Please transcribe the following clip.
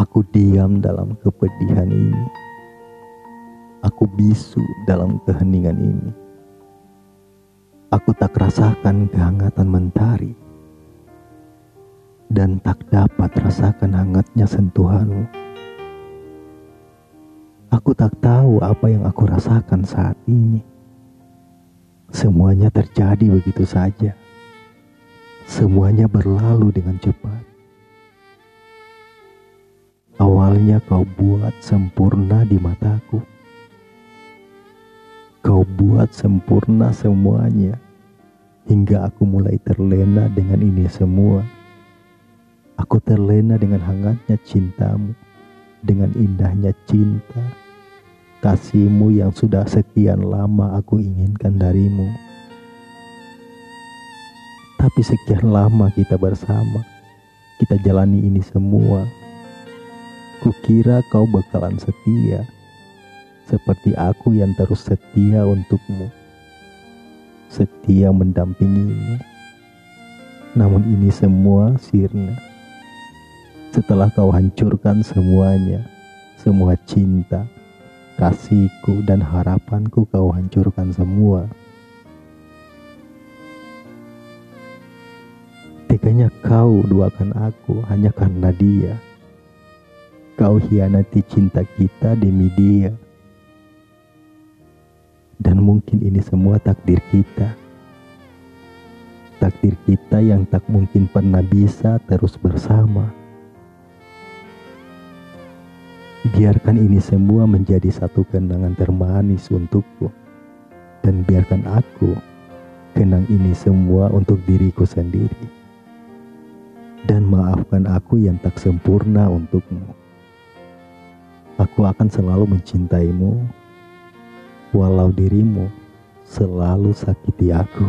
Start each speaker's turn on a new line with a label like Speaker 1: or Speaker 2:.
Speaker 1: Aku diam dalam kepedihan ini. Aku bisu dalam keheningan ini. Aku tak rasakan kehangatan mentari dan tak dapat rasakan hangatnya sentuhanmu. Aku tak tahu apa yang aku rasakan saat ini. Semuanya terjadi begitu saja. Semuanya berlalu dengan cepat. Awalnya kau buat sempurna di mataku. Kau buat sempurna semuanya hingga aku mulai terlena dengan ini semua. Aku terlena dengan hangatnya cintamu, dengan indahnya cinta, kasihmu yang sudah sekian lama aku inginkan darimu. Tapi sekian lama kita bersama, kita jalani ini semua. Kukira kau bakalan setia, seperti aku yang terus setia untukmu, setia mendampingimu. Namun ini semua sirna. Setelah kau hancurkan semuanya, semua cinta, kasihku dan harapanku kau hancurkan semua. Teganya kau duakan aku hanya karena dia. Kau hianati cinta kita demi dia. Dan mungkin ini semua takdir kita. Takdir kita yang tak mungkin pernah bisa terus bersama. Biarkan ini semua menjadi satu kenangan termanis untukku. Dan biarkan aku kenang ini semua untuk diriku sendiri dan maafkan aku yang tak sempurna untukmu. Aku akan selalu mencintaimu, walau dirimu selalu sakiti aku.